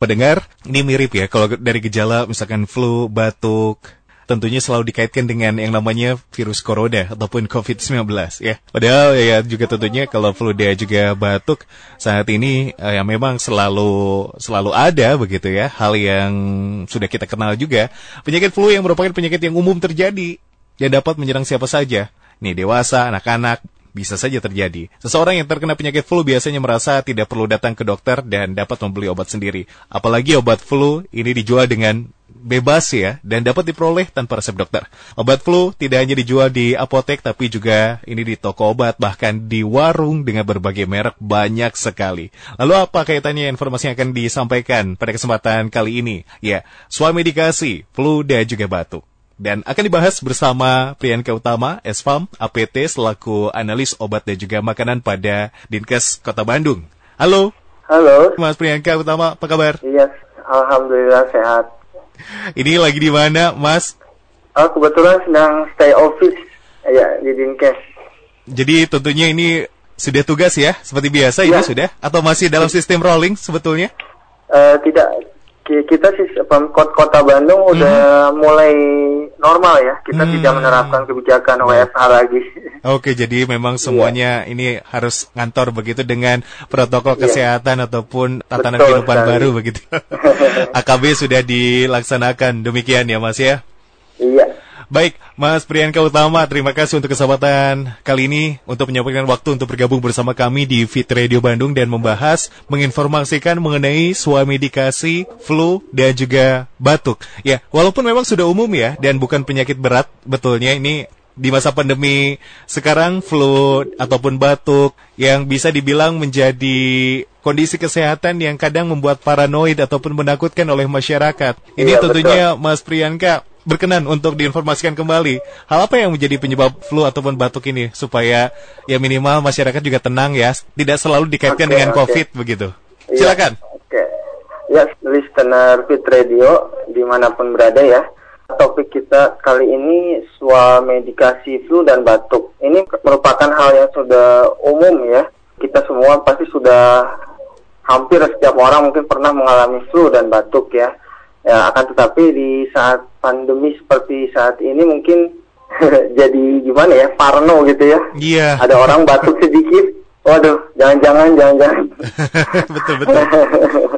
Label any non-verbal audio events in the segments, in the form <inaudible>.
pendengar, ini mirip ya kalau dari gejala misalkan flu, batuk, tentunya selalu dikaitkan dengan yang namanya virus corona ataupun COVID-19 ya. Padahal ya juga tentunya kalau flu dia juga batuk saat ini eh, yang memang selalu selalu ada begitu ya. Hal yang sudah kita kenal juga. Penyakit flu yang merupakan penyakit yang umum terjadi yang dapat menyerang siapa saja. Nih dewasa, anak-anak, bisa saja terjadi. Seseorang yang terkena penyakit flu biasanya merasa tidak perlu datang ke dokter dan dapat membeli obat sendiri. Apalagi obat flu ini dijual dengan bebas ya dan dapat diperoleh tanpa resep dokter. Obat flu tidak hanya dijual di apotek tapi juga ini di toko obat bahkan di warung dengan berbagai merek banyak sekali. Lalu apa kaitannya informasi yang akan disampaikan pada kesempatan kali ini? Ya, suami dikasih flu dan juga batuk. Dan akan dibahas bersama Priyanka Utama, SFAM, APT, selaku analis obat dan juga makanan pada Dinkes Kota Bandung. Halo. Halo. Mas Priyanka Utama, apa kabar? Iya, Alhamdulillah sehat. Ini lagi di mana, Mas? Oh, kebetulan sedang stay office ya di Dinkes. Jadi tentunya ini sudah tugas ya, seperti biasa ya. ini sudah? Atau masih dalam sistem rolling sebetulnya? Uh, tidak, kita sih kota Bandung udah hmm. mulai normal ya. Kita hmm. tidak menerapkan kebijakan WFH lagi. Oke, jadi memang iya. semuanya yeah. ini harus ngantor begitu dengan protokol yeah. kesehatan ataupun tatanan Betul, kehidupan sekali. baru begitu. <laughs> AKB sudah dilaksanakan demikian ya, Mas ya. Iya. Baik, Mas Priyanka Utama, terima kasih untuk kesempatan kali ini untuk menyampaikan waktu untuk bergabung bersama kami di Fit Radio Bandung dan membahas, menginformasikan mengenai suami dikasih, flu, dan juga batuk. Ya, walaupun memang sudah umum ya, dan bukan penyakit berat, betulnya ini di masa pandemi sekarang flu ataupun batuk yang bisa dibilang menjadi kondisi kesehatan yang kadang membuat paranoid ataupun menakutkan oleh masyarakat. Ini ya, tentunya betul. Mas Priyanka berkenan untuk diinformasikan kembali hal apa yang menjadi penyebab flu ataupun batuk ini supaya ya minimal masyarakat juga tenang ya tidak selalu dikaitkan okay, dengan okay. COVID begitu. Ya, Silakan. Oke. Okay. Ya, listener Fit Radio di mana pun berada ya. Topik kita kali ini soal medikasi flu dan batuk. Ini merupakan hal yang sudah umum ya. Kita semua pasti sudah hampir setiap orang mungkin pernah mengalami flu dan batuk ya Ya, akan tetapi di saat pandemi seperti saat ini mungkin <laughs> jadi gimana ya, parno gitu ya. Iya. Yeah. Ada orang batuk sedikit, waduh, jangan-jangan, jangan-jangan. <laughs> betul betul.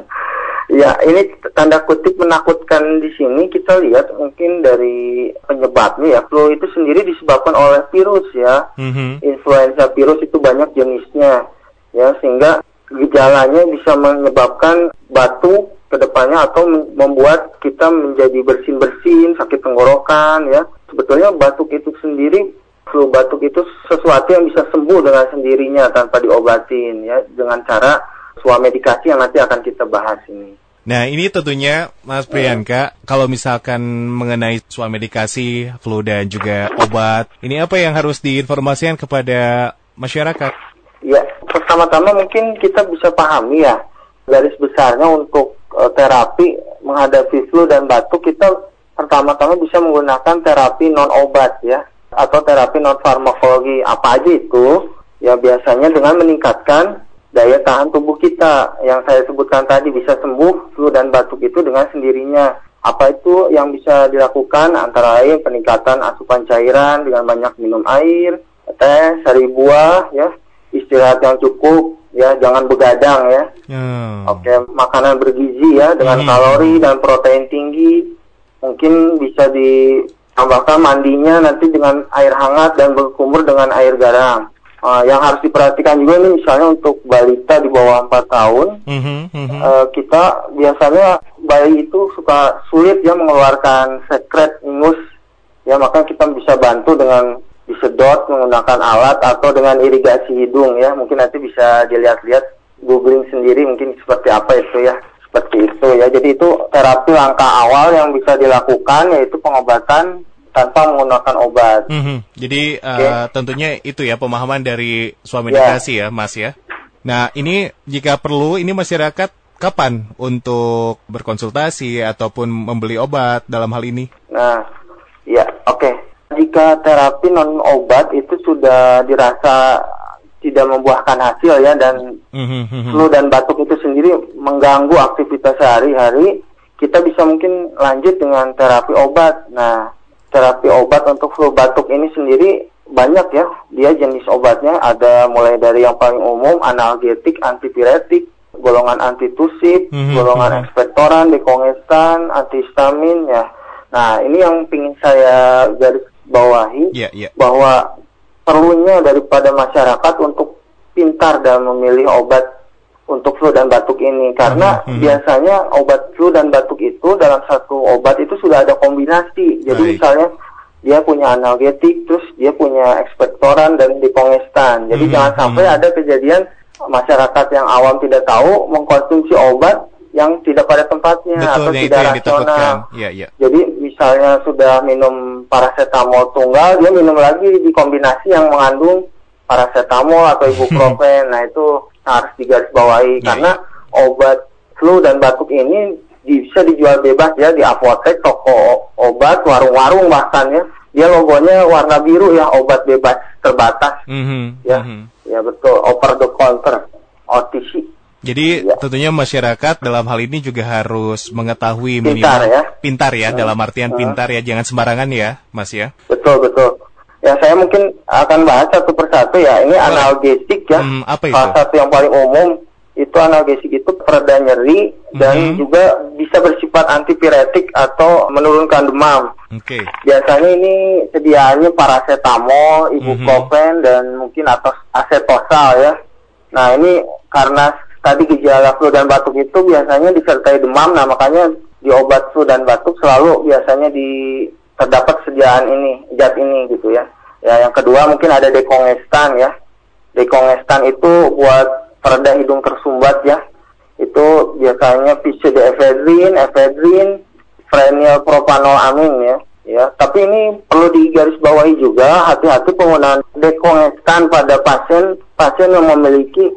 <laughs> ya, ini tanda kutip menakutkan di sini kita lihat mungkin dari penyebabnya ya, flu itu sendiri disebabkan oleh virus ya. Mm-hmm. Influenza virus itu banyak jenisnya, ya sehingga gejalanya bisa menyebabkan batuk ke depannya atau membuat kita menjadi bersin-bersin, sakit tenggorokan ya. Sebetulnya batuk itu sendiri, flu batuk itu sesuatu yang bisa sembuh dengan sendirinya tanpa diobatin ya dengan cara suami medikasi yang nanti akan kita bahas ini. Nah ini tentunya Mas Priyanka, hmm. kalau misalkan mengenai suami medikasi, flu dan juga obat, ini apa yang harus diinformasikan kepada masyarakat? Ya, pertama-tama mungkin kita bisa pahami ya, garis besarnya untuk terapi menghadapi flu dan batuk kita pertama-tama bisa menggunakan terapi non obat ya. Atau terapi non farmakologi apa aja itu? Ya biasanya dengan meningkatkan daya tahan tubuh kita. Yang saya sebutkan tadi bisa sembuh flu dan batuk itu dengan sendirinya. Apa itu yang bisa dilakukan? Antara lain peningkatan asupan cairan dengan banyak minum air teh sari buah ya. Istirahat yang cukup ya jangan begadang ya. Hmm. Oke, makanan bergizi ya dengan hmm. kalori dan protein tinggi. Mungkin bisa ditambahkan mandinya nanti dengan air hangat dan berkumur dengan air garam. Uh, yang harus diperhatikan juga nih misalnya untuk balita di bawah 4 tahun, mm-hmm, mm-hmm. Uh, kita biasanya bayi itu suka sulit ya mengeluarkan sekret ingus, ya maka kita bisa bantu dengan disedot menggunakan alat atau dengan irigasi hidung ya mungkin nanti bisa dilihat-lihat googling sendiri mungkin seperti apa itu ya seperti itu ya jadi itu terapi langkah awal yang bisa dilakukan yaitu pengobatan tanpa menggunakan obat. Mm -hmm. Jadi okay. uh, tentunya itu ya pemahaman dari suami yeah. ya Mas ya. Nah ini jika perlu ini masyarakat kapan untuk berkonsultasi ataupun membeli obat dalam hal ini? Nah ya oke. Okay jika terapi non obat itu sudah dirasa tidak membuahkan hasil ya dan mm-hmm. flu dan batuk itu sendiri mengganggu aktivitas sehari-hari, kita bisa mungkin lanjut dengan terapi obat. Nah, terapi obat untuk flu batuk ini sendiri banyak ya. Dia jenis obatnya ada mulai dari yang paling umum analgetik, antipiretik, golongan antitusif, Mhm, golongan mhm. ekspektoran, dekongestan, antihistamin ya. Nah, ini yang ingin saya garis bawahi Iya, iya. bahwa perlunya daripada masyarakat untuk pintar dalam memilih obat untuk flu dan batuk ini karena Mhm, mhm. biasanya obat flu dan batuk itu dalam satu obat itu sudah ada kombinasi. Jadi Baik. misalnya dia punya analgetik, terus dia punya ekspektoran dan dekongestan. Jadi Mhm, jangan sampai mhm. ada kejadian masyarakat yang awam tidak tahu mengkonsumsi obat yang tidak pada tempatnya Betul, atau tidak rasional. Iya, iya. Jadi misalnya sudah minum paracetamol tunggal, dia minum lagi di kombinasi yang mengandung paracetamol atau ibuprofen. <laughs> nah itu harus digarisbawahi Ya, karena obat flu dan batuk ini bisa dijual bebas ya di apotek, toko obat, warung-warung bahkan ya. Dia logonya warna biru ya, obat bebas terbatas. Mhm, Ya, mhm. ya betul, over the counter, OTC. Jadi Iya. tentunya masyarakat dalam hal ini juga harus mengetahui Pintar minimal ya. pintar ya dalam artian Hmm. pintar ya jangan sembarangan ya Mas ya. Betul betul. Ya saya mungkin akan bahas satu persatu ya. Ini Boleh. analgesik ya. Hmm, apa itu? Salah satu yang paling umum itu analgesik itu pereda nyeri dan Mhm. juga bisa bersifat antipiretik atau menurunkan demam. Oke. Biasanya ini sediaannya paracetamol, ibuprofen dan mungkin atau acetosal ya. Nah ini karena tadi gejala flu dan batuk itu biasanya disertai demam, nah makanya di obat flu dan batuk selalu biasanya di terdapat sediaan ini, zat ini gitu ya. Ya yang kedua mungkin ada dekongestan ya. Dekongestan itu buat pereda hidung tersumbat ya. Itu biasanya pseudoephedrine, ephedrine, phenylpropanolamin ya. Ya, tapi ini perlu digarisbawahi juga hati-hati penggunaan dekongestan pada pasien pasien yang memiliki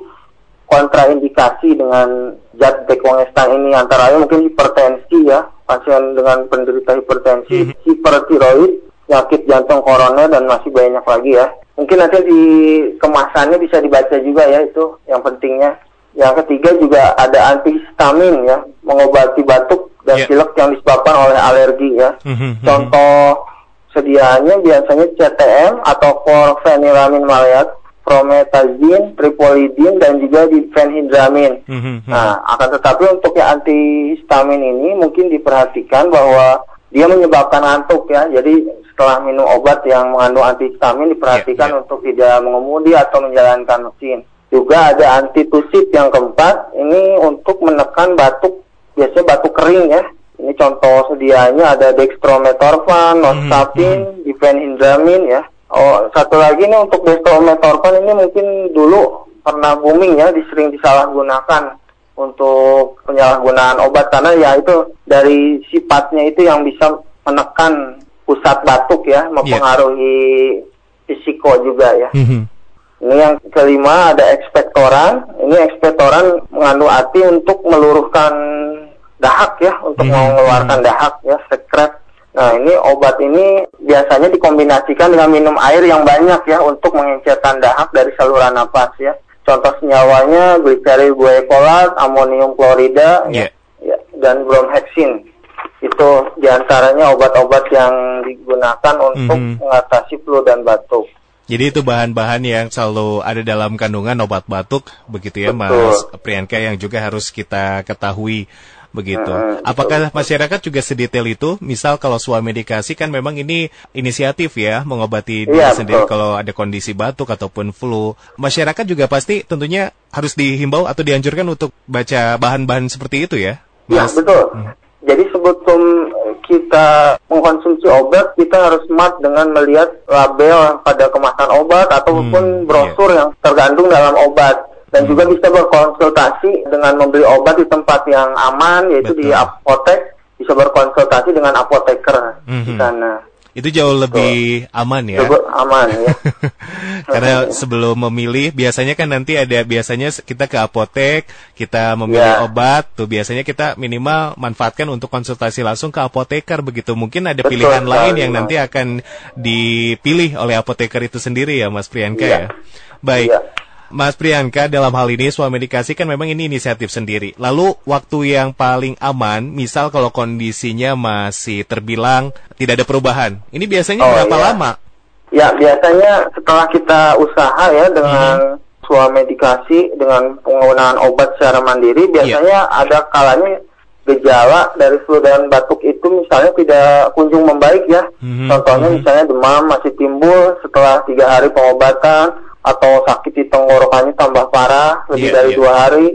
kontraindikasi dengan zat dekongestan ini antara lain mungkin hipertensi ya pasien dengan penderita hipertensi, Mhm. hipertiroid, penyakit jantung koroner dan masih banyak lagi ya. Mungkin nanti di kemasannya bisa dibaca juga ya itu yang pentingnya. Yang ketiga juga ada antihistamin ya, mengobati batuk dan Ya. pilek yang disebabkan oleh alergi ya. Mhm, mhm. Contoh sediaannya biasanya CTM atau chlorpheniramine maleat, promethazine, tripolidin dan juga diphenhydramin. Mhm, mhm. Nah, akan tetapi untuk yang antihistamin ini mungkin diperhatikan bahwa dia menyebabkan ngantuk ya. Jadi setelah minum obat yang mengandung antihistamin diperhatikan Ya, ya. untuk tidak mengemudi atau menjalankan mesin. Juga ada antitusif yang keempat, ini untuk menekan batuk, biasanya batuk kering ya. Ini contoh sedianya ada dextrometorphan, nostatine, diphenhydramin ya. Oh, satu lagi nih untuk dextrometorphan ini mungkin dulu pernah booming ya, disering disalahgunakan untuk penyalahgunaan obat karena ya itu dari sifatnya itu yang bisa menekan pusat batuk ya, mempengaruhi fisiko juga ya. Mhm. Ini yang kelima ada ekspektoran. Ini ekspektoran mengandung arti untuk meluruhkan dahak ya, untuk Mhm, mengeluarkan mhm. dahak ya, sekret. Nah ini obat ini biasanya dikombinasikan dengan minum air yang banyak ya untuk mengencerkan dahak dari saluran napas ya. Contoh senyawanya glyceryl glycolat, amonium klorida, Ya. ya, dan bromhexin. Itu di antaranya obat-obat yang digunakan untuk Mhm. mengatasi flu dan batuk. Jadi itu bahan-bahan yang selalu ada dalam kandungan obat batuk begitu ya Betul. Mas Priyanka yang juga harus kita ketahui begitu. Apakah masyarakat juga sedetail itu? Misal kalau suami medikasi kan memang ini inisiatif ya mengobati diri Iya, sendiri betul. kalau ada kondisi batuk ataupun flu. Masyarakat juga pasti tentunya harus dihimbau atau dianjurkan untuk baca bahan-bahan seperti itu ya. Ya, Mas? betul. Hmm. Jadi sebelum kita mengkonsumsi obat, kita harus smart dengan melihat label pada kemasan obat ataupun Hmm, brosur yang tergantung dalam obat. Dan Hmm. juga bisa berkonsultasi dengan membeli obat di tempat yang aman, yaitu di Betul. apotek. Bisa berkonsultasi dengan apoteker di Mhm. sana. Itu jauh lebih aman ya. Cukup aman ya. <laughs> Karena sebelum memilih biasanya kan nanti ada biasanya kita ke apotek, kita memilih Ya. obat, tuh biasanya kita minimal manfaatkan untuk konsultasi langsung ke apoteker begitu. Mungkin ada Betul pilihan lain yang Mas. nanti akan dipilih oleh apoteker itu sendiri ya Mas Priyanka Iya. ya. Baik. Iya. Mas Priyanka dalam hal ini swamedikasi kan memang ini inisiatif sendiri. Lalu waktu yang paling aman, misal kalau kondisinya masih terbilang tidak ada perubahan, ini biasanya Oh, berapa iya. lama? Ya, biasanya setelah kita usaha ya dengan swamedikasi dengan penggunaan obat secara mandiri, biasanya ada kalanya gejala dari flu dan batuk itu misalnya tidak kunjung membaik ya. Mhm, Contohnya mhm. misalnya demam masih timbul setelah tiga hari pengobatan atau sakit di tenggorokannya tambah parah lebih Iya, dari iya. dua hari,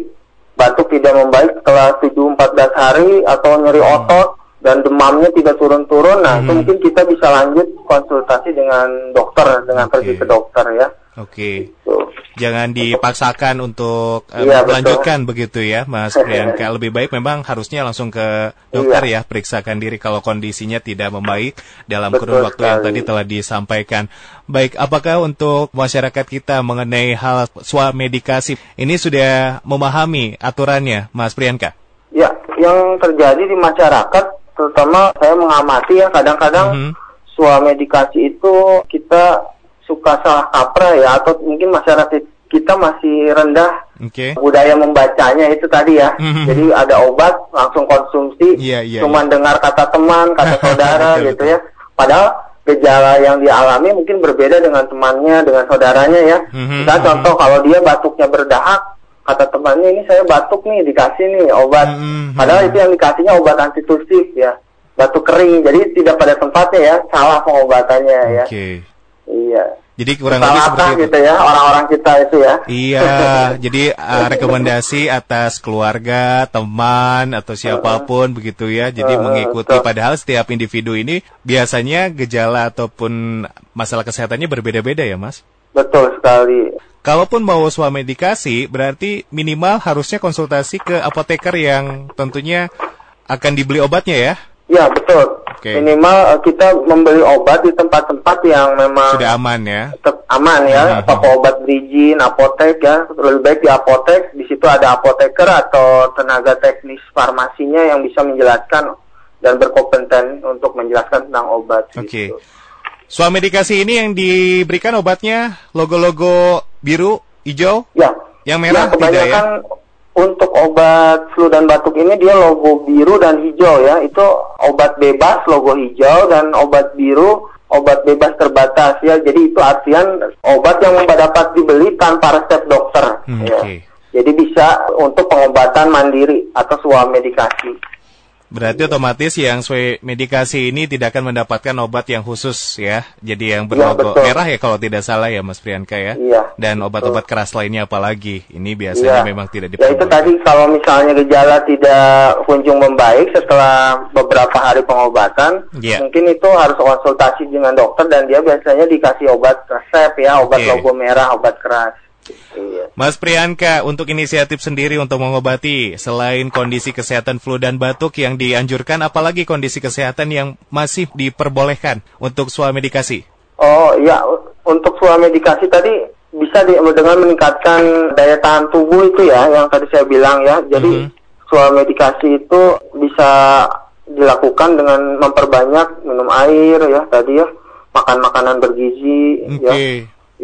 batuk tidak membaik setelah 7-14 hari atau nyeri Hmm. otot dan demamnya tidak turun-turun. Nah, itu Mhm. mungkin kita bisa lanjut konsultasi dengan dokter dengan pergi Oke. ke dokter ya. Oke. Tuh. Jangan dipaksakan untuk eh, Iya, betul. melanjutkan begitu ya, Mas Priyanka. <laughs> Lebih baik memang harusnya langsung ke dokter Iya. ya, periksakan diri kalau kondisinya tidak membaik dalam Betul kurun waktu yang sekali. tadi telah disampaikan. Baik, apakah untuk masyarakat kita mengenai hal swamedikasi ini sudah memahami aturannya, Mas Priyanka? Ya, yang terjadi di masyarakat terutama saya mengamati ya kadang-kadang Mhm. swamedikasi itu kita suka salah kaprah ya atau mungkin masyarakat kita masih rendah Oke. budaya membacanya itu tadi ya. Mhm. Jadi ada obat langsung konsumsi, Iya, iya, cuman dengar kata teman, kata <laughs> saudara Betul, gitu betul. ya. Padahal gejala yang dialami mungkin berbeda dengan temannya, dengan saudaranya ya. Mhm, Kita mhm. contoh kalau dia batuknya berdahak, kata temannya ini saya batuk nih dikasih nih obat. Mhm. Padahal itu yang dikasihnya obat antitusif ya. Batuk kering, jadi tidak pada tempatnya ya, salah pengobatannya ya. Oke. Iya. Jadi kurang lebih seperti itu. gitu ya, orang-orang kita itu ya. Iya, <laughs> jadi uh, rekomendasi atas keluarga, teman atau siapa pun begitu ya. Jadi Uh, mengikuti betul. padahal setiap individu ini biasanya gejala ataupun masalah kesehatannya berbeda-beda ya, Mas. Betul sekali. Kalaupun mau swamedikasi, berarti minimal harusnya konsultasi ke apoteker yang tentunya akan dibeli obatnya ya. Ya betul. Oke. Minimal eh, kita membeli obat di tempat-tempat yang memang Sudah aman ya. aman ya. Toko obat berizin, apotek ya. Lebih baik di apotek. Di situ ada apoteker atau tenaga teknis farmasinya yang bisa menjelaskan dan berkompeten untuk menjelaskan tentang obat. Oke. gitu. Swamedikasi ini yang diberikan obatnya logo-logo biru, hijau, Ya. yang merah ya, tidak ya? Untuk obat flu dan batuk ini dia logo biru dan hijau ya. Itu obat bebas logo hijau dan obat biru obat bebas terbatas ya. Jadi itu artian obat yang dapat dibeli tanpa resep dokter. Hmm, ya. oke. Jadi bisa untuk pengobatan mandiri atau swamedikasi. Berarti otomatis yang sesuai medikasi ini tidak akan mendapatkan obat yang khusus ya. Jadi yang Iya, berlogo betul. merah ya kalau tidak salah ya Mas Priyanka ya. Iya, Dan obat-obat keras lainnya apalagi. Ini biasanya Iya. memang tidak Ya itu diperbolehkan. tadi kalau misalnya gejala tidak kunjung membaik setelah beberapa hari pengobatan, Iya. mungkin itu harus konsultasi dengan dokter dan dia biasanya dikasih obat resep ya, obat Oke. logo merah, obat keras. Iya. Mas Priyanka, untuk inisiatif sendiri untuk mengobati selain kondisi kesehatan flu dan batuk yang dianjurkan, apalagi kondisi kesehatan yang masih diperbolehkan untuk swamedikasi? Oh ya, untuk swamedikasi tadi bisa di, dengan meningkatkan daya tahan tubuh itu ya, yang tadi saya bilang ya. Jadi Mhm. swamedikasi itu bisa dilakukan dengan memperbanyak minum air ya tadi ya, makan makanan bergizi Oke. ya,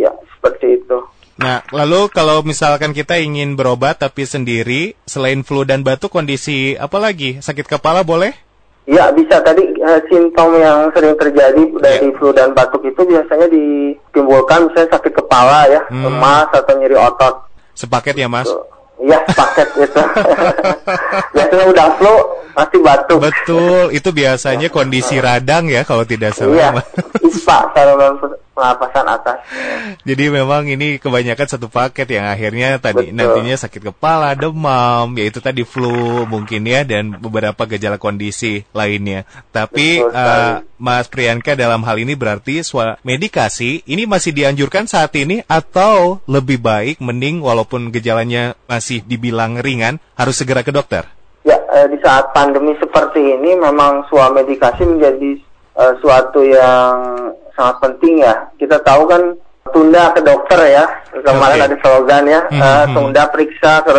ya seperti itu. Nah, lalu kalau misalkan kita ingin berobat tapi sendiri, selain flu dan batuk, kondisi apa lagi? Sakit kepala boleh? Ya bisa tadi eh, simptom yang sering terjadi dari Ya. flu dan batuk itu biasanya ditimbulkan misalnya sakit kepala ya, Hmm. lemas atau nyeri otot. Sepaket ya, Mas? Iya paket gitu. <laughs> biasanya udah flu pasti batuk. Betul, itu biasanya kondisi radang ya kalau tidak salah. Iya. ISPA saluran pernapasan atas. Jadi memang ini kebanyakan satu paket yang akhirnya tadi Betul. nantinya sakit kepala, demam, yaitu tadi flu mungkin ya dan beberapa gejala kondisi lainnya. Tapi Betul eh, Mas Priyanka dalam hal ini berarti swa medikasi ini masih dianjurkan saat ini atau lebih baik mending walaupun gejalanya masih dibilang ringan harus segera ke dokter. Ya, eh, di saat pandemi seperti ini memang swamedikasi menjadi eh, suatu yang sangat penting ya. Kita tahu kan tunda ke dokter ya. Kemarin Oke. ada slogan ya, eh, Mhm. tunda periksa ke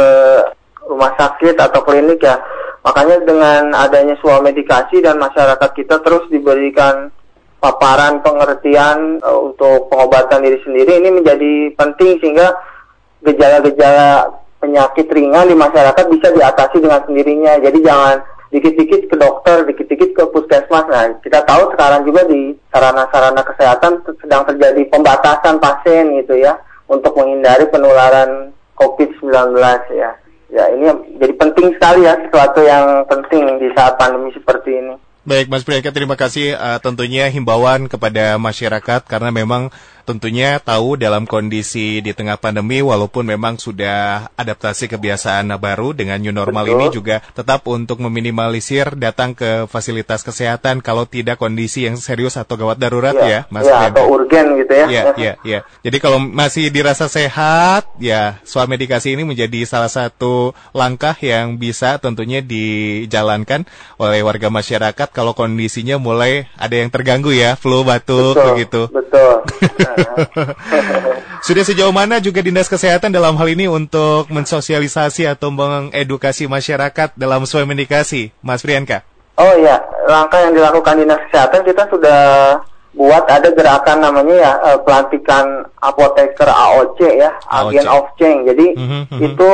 rumah sakit atau klinik ya. Makanya dengan adanya swamedikasi dan masyarakat kita terus diberikan paparan pengertian eh, untuk pengobatan diri sendiri ini menjadi penting sehingga gejala-gejala penyakit ringan di masyarakat bisa diatasi dengan sendirinya. Jadi jangan dikit-dikit ke dokter, dikit-dikit ke puskesmas. Nah, kita tahu sekarang juga di sarana-sarana kesehatan sedang terjadi pembatasan pasien gitu ya untuk menghindari penularan COVID-19 ya. Ya, ini jadi penting sekali ya sesuatu yang penting di saat pandemi seperti ini. Baik, Mas Priyanka, terima kasih uh, tentunya himbauan kepada masyarakat karena memang tentunya tahu dalam kondisi di tengah pandemi walaupun memang sudah adaptasi kebiasaan baru dengan new normal Betul. ini juga tetap untuk meminimalisir datang ke fasilitas kesehatan kalau tidak kondisi yang serius atau gawat darurat ya, ya Mas ya, atau urgen gitu ya. Iya, iya, iya. Jadi kalau masih dirasa sehat ya swamedikasi ini menjadi salah satu langkah yang bisa tentunya dijalankan oleh warga masyarakat kalau kondisinya mulai ada yang terganggu ya, flu, batuk betul, begitu. Betul. <laughs> <laughs> Sudah sejauh mana juga Dinas Kesehatan dalam hal ini untuk mensosialisasi atau mengedukasi masyarakat dalam swamedikasi, Mas Priyanka? Oh iya, langkah yang dilakukan Dinas Kesehatan kita sudah buat ada gerakan namanya ya uh, pelantikan apoteker AOC ya, AOC. Agent of Change. Jadi mm -hmm. itu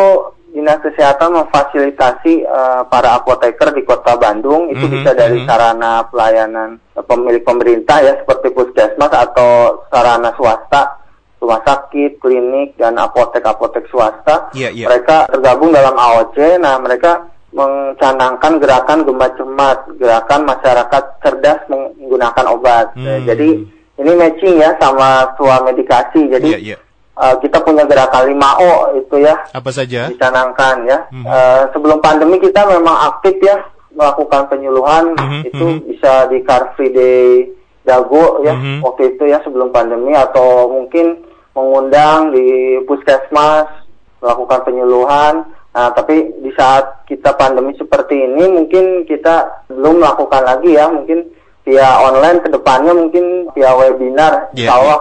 Dinas Kesehatan memfasilitasi uh, para apoteker di Kota Bandung itu mm -hmm, bisa dari mm -hmm. sarana pelayanan uh, pemilik pemerintah ya seperti puskesmas atau sarana swasta rumah sakit, klinik dan apotek-apotek swasta. Yeah, yeah. Mereka tergabung dalam AOC. Nah, mereka mencanangkan gerakan gemba cemat, gerakan masyarakat cerdas menggunakan obat. Hmm. Jadi ini matching ya sama suah medikasi. Jadi yeah, yeah uh, kita punya gerakan 5O itu ya. Apa saja? Dicanangkan ya. Mm -hmm. uh, sebelum pandemi kita memang aktif ya melakukan penyuluhan mm -hmm. itu mm -hmm. bisa di Car Free Day Dago ya mm -hmm. waktu itu ya sebelum pandemi atau mungkin mengundang di puskesmas melakukan penyuluhan. Nah, tapi di saat kita pandemi seperti ini mungkin kita belum melakukan lagi ya, mungkin via online ke depannya mungkin via webinar, yeah, yeah.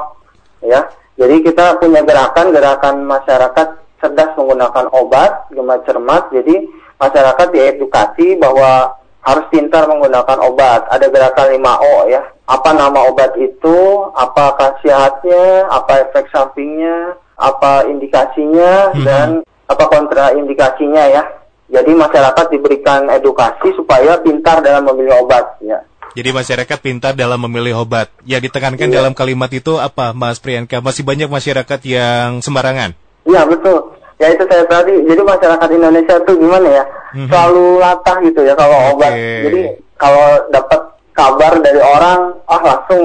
ya jadi kita punya gerakan-gerakan masyarakat cerdas menggunakan obat, gemar cermat. Jadi masyarakat diedukasi bahwa harus pintar menggunakan obat. Ada gerakan 5O ya. Apa nama obat itu, apa khasiatnya, apa efek sampingnya, apa indikasinya, hmm. dan apa kontraindikasinya ya. Jadi masyarakat diberikan edukasi supaya pintar dalam memilih obat ya. Jadi masyarakat pintar dalam memilih obat. Yang ditekankan iya. dalam kalimat itu apa, Mas Priyanka? Masih banyak masyarakat yang sembarangan. Iya betul. Ya itu saya tadi. Jadi masyarakat Indonesia itu gimana ya? Mm-hmm. Selalu latah gitu ya kalau okay. obat. Jadi kalau dapat kabar dari orang, ah langsung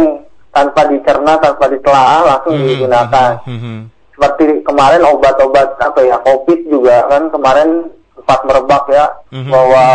tanpa dicerna, tanpa ditelaah langsung mm-hmm. digunakan. Mm-hmm. Seperti kemarin obat-obat apa ya, COVID juga kan kemarin sempat merebak ya mm-hmm. bahwa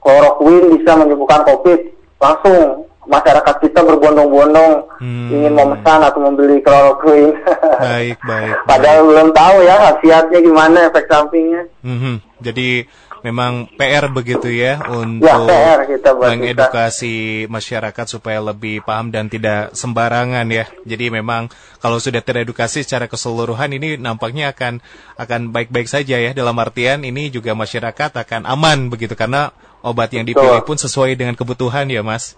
kloroquine bisa menyembuhkan COVID langsung masyarakat kita berbondong-bondong hmm. ingin memesan atau membeli kloroquine. <laughs> Baik, baik. Padahal baik. belum tahu ya khasiatnya gimana efek sampingnya. Hmm, jadi memang PR begitu ya untuk ya, PR kita mengedukasi kita. masyarakat supaya lebih paham dan tidak sembarangan ya. Jadi memang kalau sudah teredukasi secara keseluruhan ini nampaknya akan akan baik-baik saja ya dalam artian ini juga masyarakat akan aman begitu karena obat yang dipilih pun sesuai dengan kebutuhan ya Mas?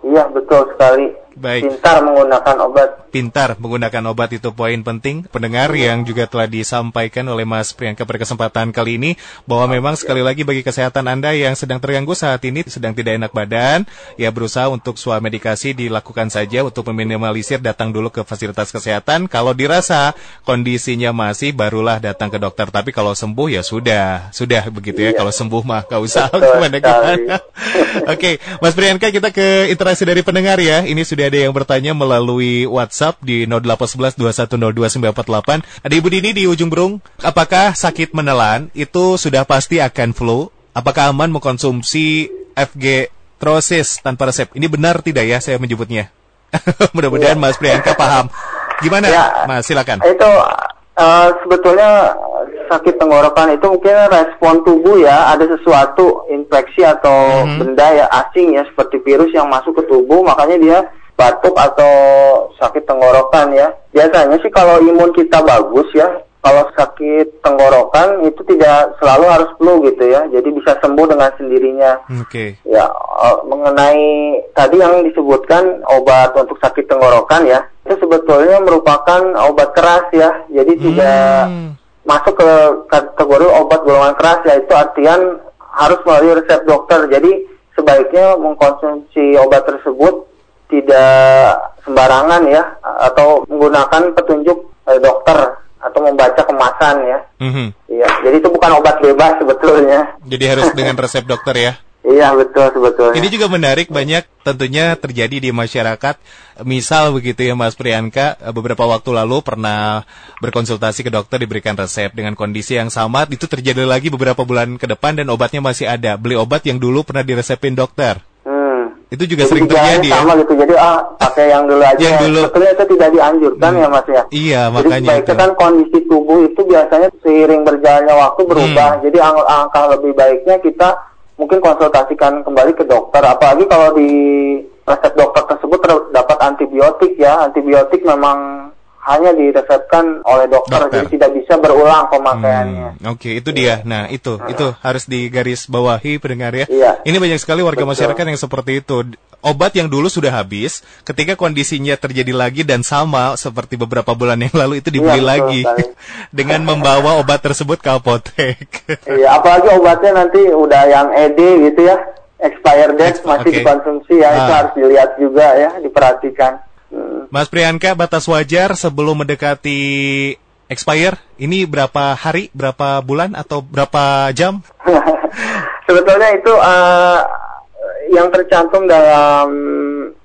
Iya betul sekali. Baik. Pintar menggunakan obat. Pintar menggunakan obat itu poin penting. Pendengar yang juga telah disampaikan oleh Mas Priyanka pada kesempatan kali ini bahwa memang sekali lagi bagi kesehatan Anda yang sedang terganggu saat ini sedang tidak enak badan, ya berusaha untuk suah medikasi dilakukan saja untuk meminimalisir datang dulu ke fasilitas kesehatan. Kalau dirasa kondisinya masih barulah datang ke dokter. Tapi kalau sembuh ya sudah, sudah begitu ya. Iya. Kalau sembuh mah gak usah <laughs> gimana gimana. <laughs> Oke, Mas Priyanka kita ke interaksi dari pendengar ya. Ini sudah ada yang bertanya melalui WhatsApp di 0811210298. Ada Ibu Dini di ujung berung. Apakah sakit menelan itu sudah pasti akan flu? Apakah aman mengkonsumsi FG Trosis tanpa resep? Ini benar tidak ya saya menyebutnya? <laughs> Mudah-mudahan ya. Mas Priyanka paham. Gimana, ya, Mas? Silakan. Itu uh, sebetulnya sakit tenggorokan itu mungkin respon tubuh ya ada sesuatu infeksi atau mm -hmm. benda ya asing ya seperti virus yang masuk ke tubuh makanya dia batuk atau sakit tenggorokan ya. Biasanya sih kalau imun kita bagus ya, kalau sakit tenggorokan itu tidak selalu harus flu gitu ya. Jadi bisa sembuh dengan sendirinya. Oke. Okay. Ya, eh, mengenai tadi yang disebutkan obat untuk sakit tenggorokan ya, itu sebetulnya merupakan obat keras ya. Jadi hmm. tidak masuk ke kategori obat golongan keras yaitu artian harus melalui resep dokter. Jadi sebaiknya mengkonsumsi obat tersebut tidak sembarangan ya atau menggunakan petunjuk eh, dokter atau membaca kemasan ya. Mhm. Iya, jadi itu bukan obat bebas sebetulnya. Jadi harus dengan resep dokter ya. <laughs> Iya betul sebetulnya. Ini juga menarik banyak tentunya terjadi di masyarakat. Misal begitu ya Mas Priyanka, beberapa waktu lalu pernah berkonsultasi ke dokter diberikan resep dengan kondisi yang sama, itu terjadi lagi beberapa bulan ke depan dan obatnya masih ada. Beli obat yang dulu pernah diresepin dokter. Itu juga Jadi sering terjadi ya. sama gitu. Jadi ah pakai yang dulu aja. Yang dulu. Sebetulnya itu tidak dianjurkan Hmm. ya Mas ya. Iya, Jadi makanya itu. kan kondisi tubuh itu biasanya seiring berjalannya waktu berubah. Hmm. Jadi ang- angka lebih baiknya kita mungkin konsultasikan kembali ke dokter. Apalagi kalau di resep dokter tersebut terdapat antibiotik ya. Antibiotik memang hanya diresepkan oleh dokter, Dokter. jadi tidak bisa berulang pemakaiannya. Hmm, Oke, itu dia. Nah, itu itu harus digaris bawahi pendengar ya. Iya. Ini banyak sekali warga Betul. masyarakat yang seperti itu. Obat yang dulu sudah habis, ketika kondisinya terjadi lagi dan sama seperti beberapa bulan yang lalu itu dibeli Iya, lagi <laughs> dengan membawa obat tersebut ke apotek. <laughs> Iya, apalagi obatnya nanti udah yang ED gitu ya, expire date Ex- masih oke. dikonsumsi ya, itu Ah. harus dilihat juga ya, diperhatikan. Hmm. Mas Priyanka, batas wajar sebelum mendekati expire, ini berapa hari, berapa bulan atau berapa jam? <laughs> Sebetulnya itu eh, yang tercantum dalam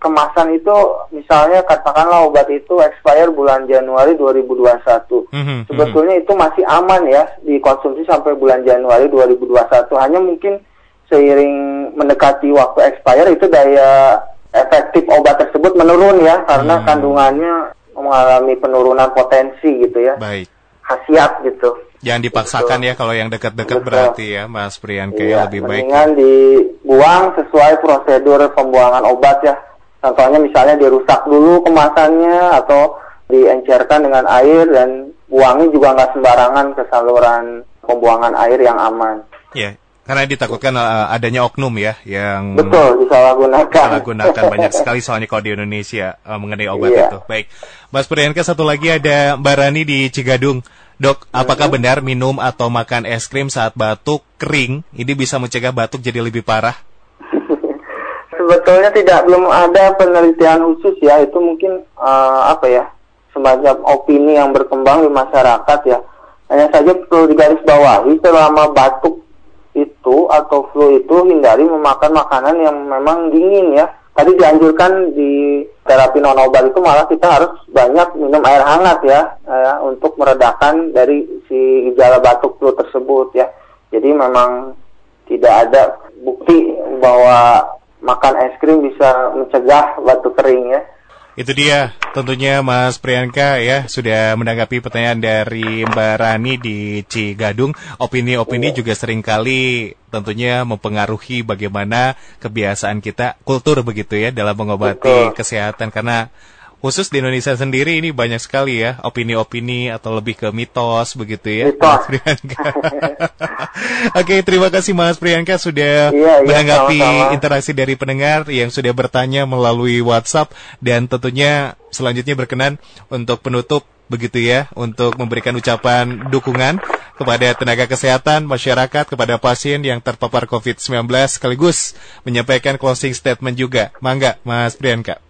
kemasan itu misalnya katakanlah obat itu expire bulan Januari 2021. Mhm, Sebetulnya itu masih aman ya dikonsumsi sampai bulan Januari 2021. Hanya mungkin seiring mendekati waktu expire itu daya efektif obat tersebut menurun ya karena Hmm. kandungannya mengalami penurunan potensi gitu ya. Baik. Khasiat gitu. Jangan dipaksakan ya kalau yang dekat-dekat berarti ya, Mas Priyanka ya Iya, lebih baik. mendingan dibuang sesuai prosedur pembuangan obat ya. Contohnya misalnya dirusak dulu kemasannya atau diencerkan dengan air dan buangnya juga nggak sembarangan ke saluran pembuangan air yang aman. Ya, karena ditakutkan uh, adanya oknum ya yang Betul, disalahgunakan. salah gunakan <laughs> banyak sekali soalnya kalau di Indonesia uh, mengenai obat Iya. itu. Baik, Mas Priyanka satu lagi ada Mbak Rani di Cigadung. Dok, apakah benar minum atau makan es krim saat batuk kering ini bisa mencegah batuk jadi lebih parah? <laughs> Sebetulnya tidak belum ada penelitian khusus ya, itu mungkin eh, apa ya semacam opini yang berkembang di masyarakat ya. Hanya saja perlu digarisbawahi selama batuk itu atau flu itu hindari memakan makanan yang memang dingin ya. Tadi dianjurkan di terapi non obat itu malah kita harus banyak minum air hangat ya, eh, untuk meredakan dari si gejala batuk flu tersebut ya. Jadi memang tidak ada bukti bahwa makan es krim bisa mencegah batuk kering ya. Itu dia tentunya Mas Priyanka ya sudah menanggapi pertanyaan dari Mbak Rani di Cigadung. Opini-opini juga sering kali tentunya mempengaruhi bagaimana kebiasaan kita kultur begitu ya dalam mengobati Betul. kesehatan karena khusus di Indonesia sendiri ini banyak sekali ya opini-opini atau lebih ke mitos begitu ya. Mitos. Priyanka. <laughs> Oke, terima kasih Mas Priyanka sudah Iya, iya, menanggapi sama-sama. interaksi dari pendengar yang sudah bertanya melalui WhatsApp dan tentunya selanjutnya berkenan untuk penutup begitu ya untuk memberikan ucapan dukungan kepada tenaga kesehatan masyarakat kepada pasien yang terpapar COVID-19 sekaligus menyampaikan closing statement juga. Mangga Mas Priyanka.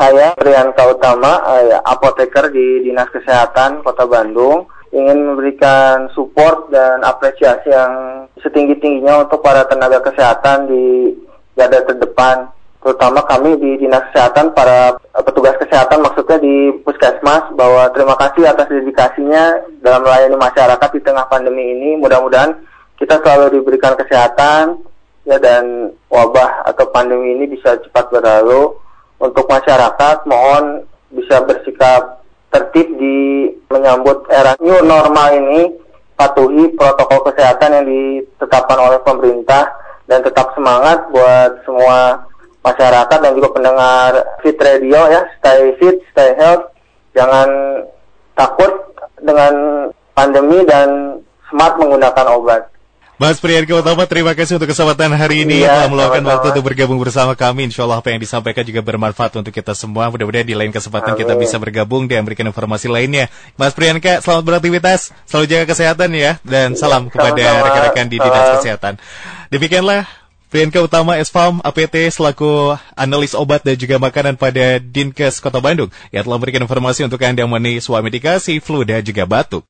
Saya Priyanka Utama, eh, apoteker di Dinas Kesehatan Kota Bandung, ingin memberikan support dan apresiasi yang setinggi-tingginya untuk para tenaga kesehatan di garda terdepan, terutama kami di Dinas Kesehatan, para petugas kesehatan maksudnya di Puskesmas, bahwa terima kasih atas dedikasinya dalam melayani masyarakat di tengah pandemi ini. Mudah-mudahan kita selalu diberikan kesehatan ya dan wabah atau pandemi ini bisa cepat berlalu untuk masyarakat mohon bisa bersikap tertib di menyambut era new normal ini patuhi protokol kesehatan yang ditetapkan oleh pemerintah dan tetap semangat buat semua masyarakat dan juga pendengar Fit Radio ya. Stay fit stay health jangan takut dengan pandemi dan smart menggunakan obat Mas Priyanka Utama, terima kasih untuk kesempatan hari ini Iya, telah meluangkan waktu untuk bergabung bersama kami. Insya Allah apa yang disampaikan juga bermanfaat untuk kita semua. Mudah-mudahan di lain kesempatan kita Amin. bisa bergabung dan memberikan informasi lainnya. Mas Priyanka, selamat beraktivitas, selalu jaga kesehatan ya, dan salam kepada sama-sama. rekan-rekan di Dinas. Kesehatan. Demikianlah Priyanka Utama SFAM APT selaku analis obat dan juga makanan pada Dinkes Kota Bandung yang telah memberikan informasi untuk Anda mengenai suami medikasi, flu dan juga batuk.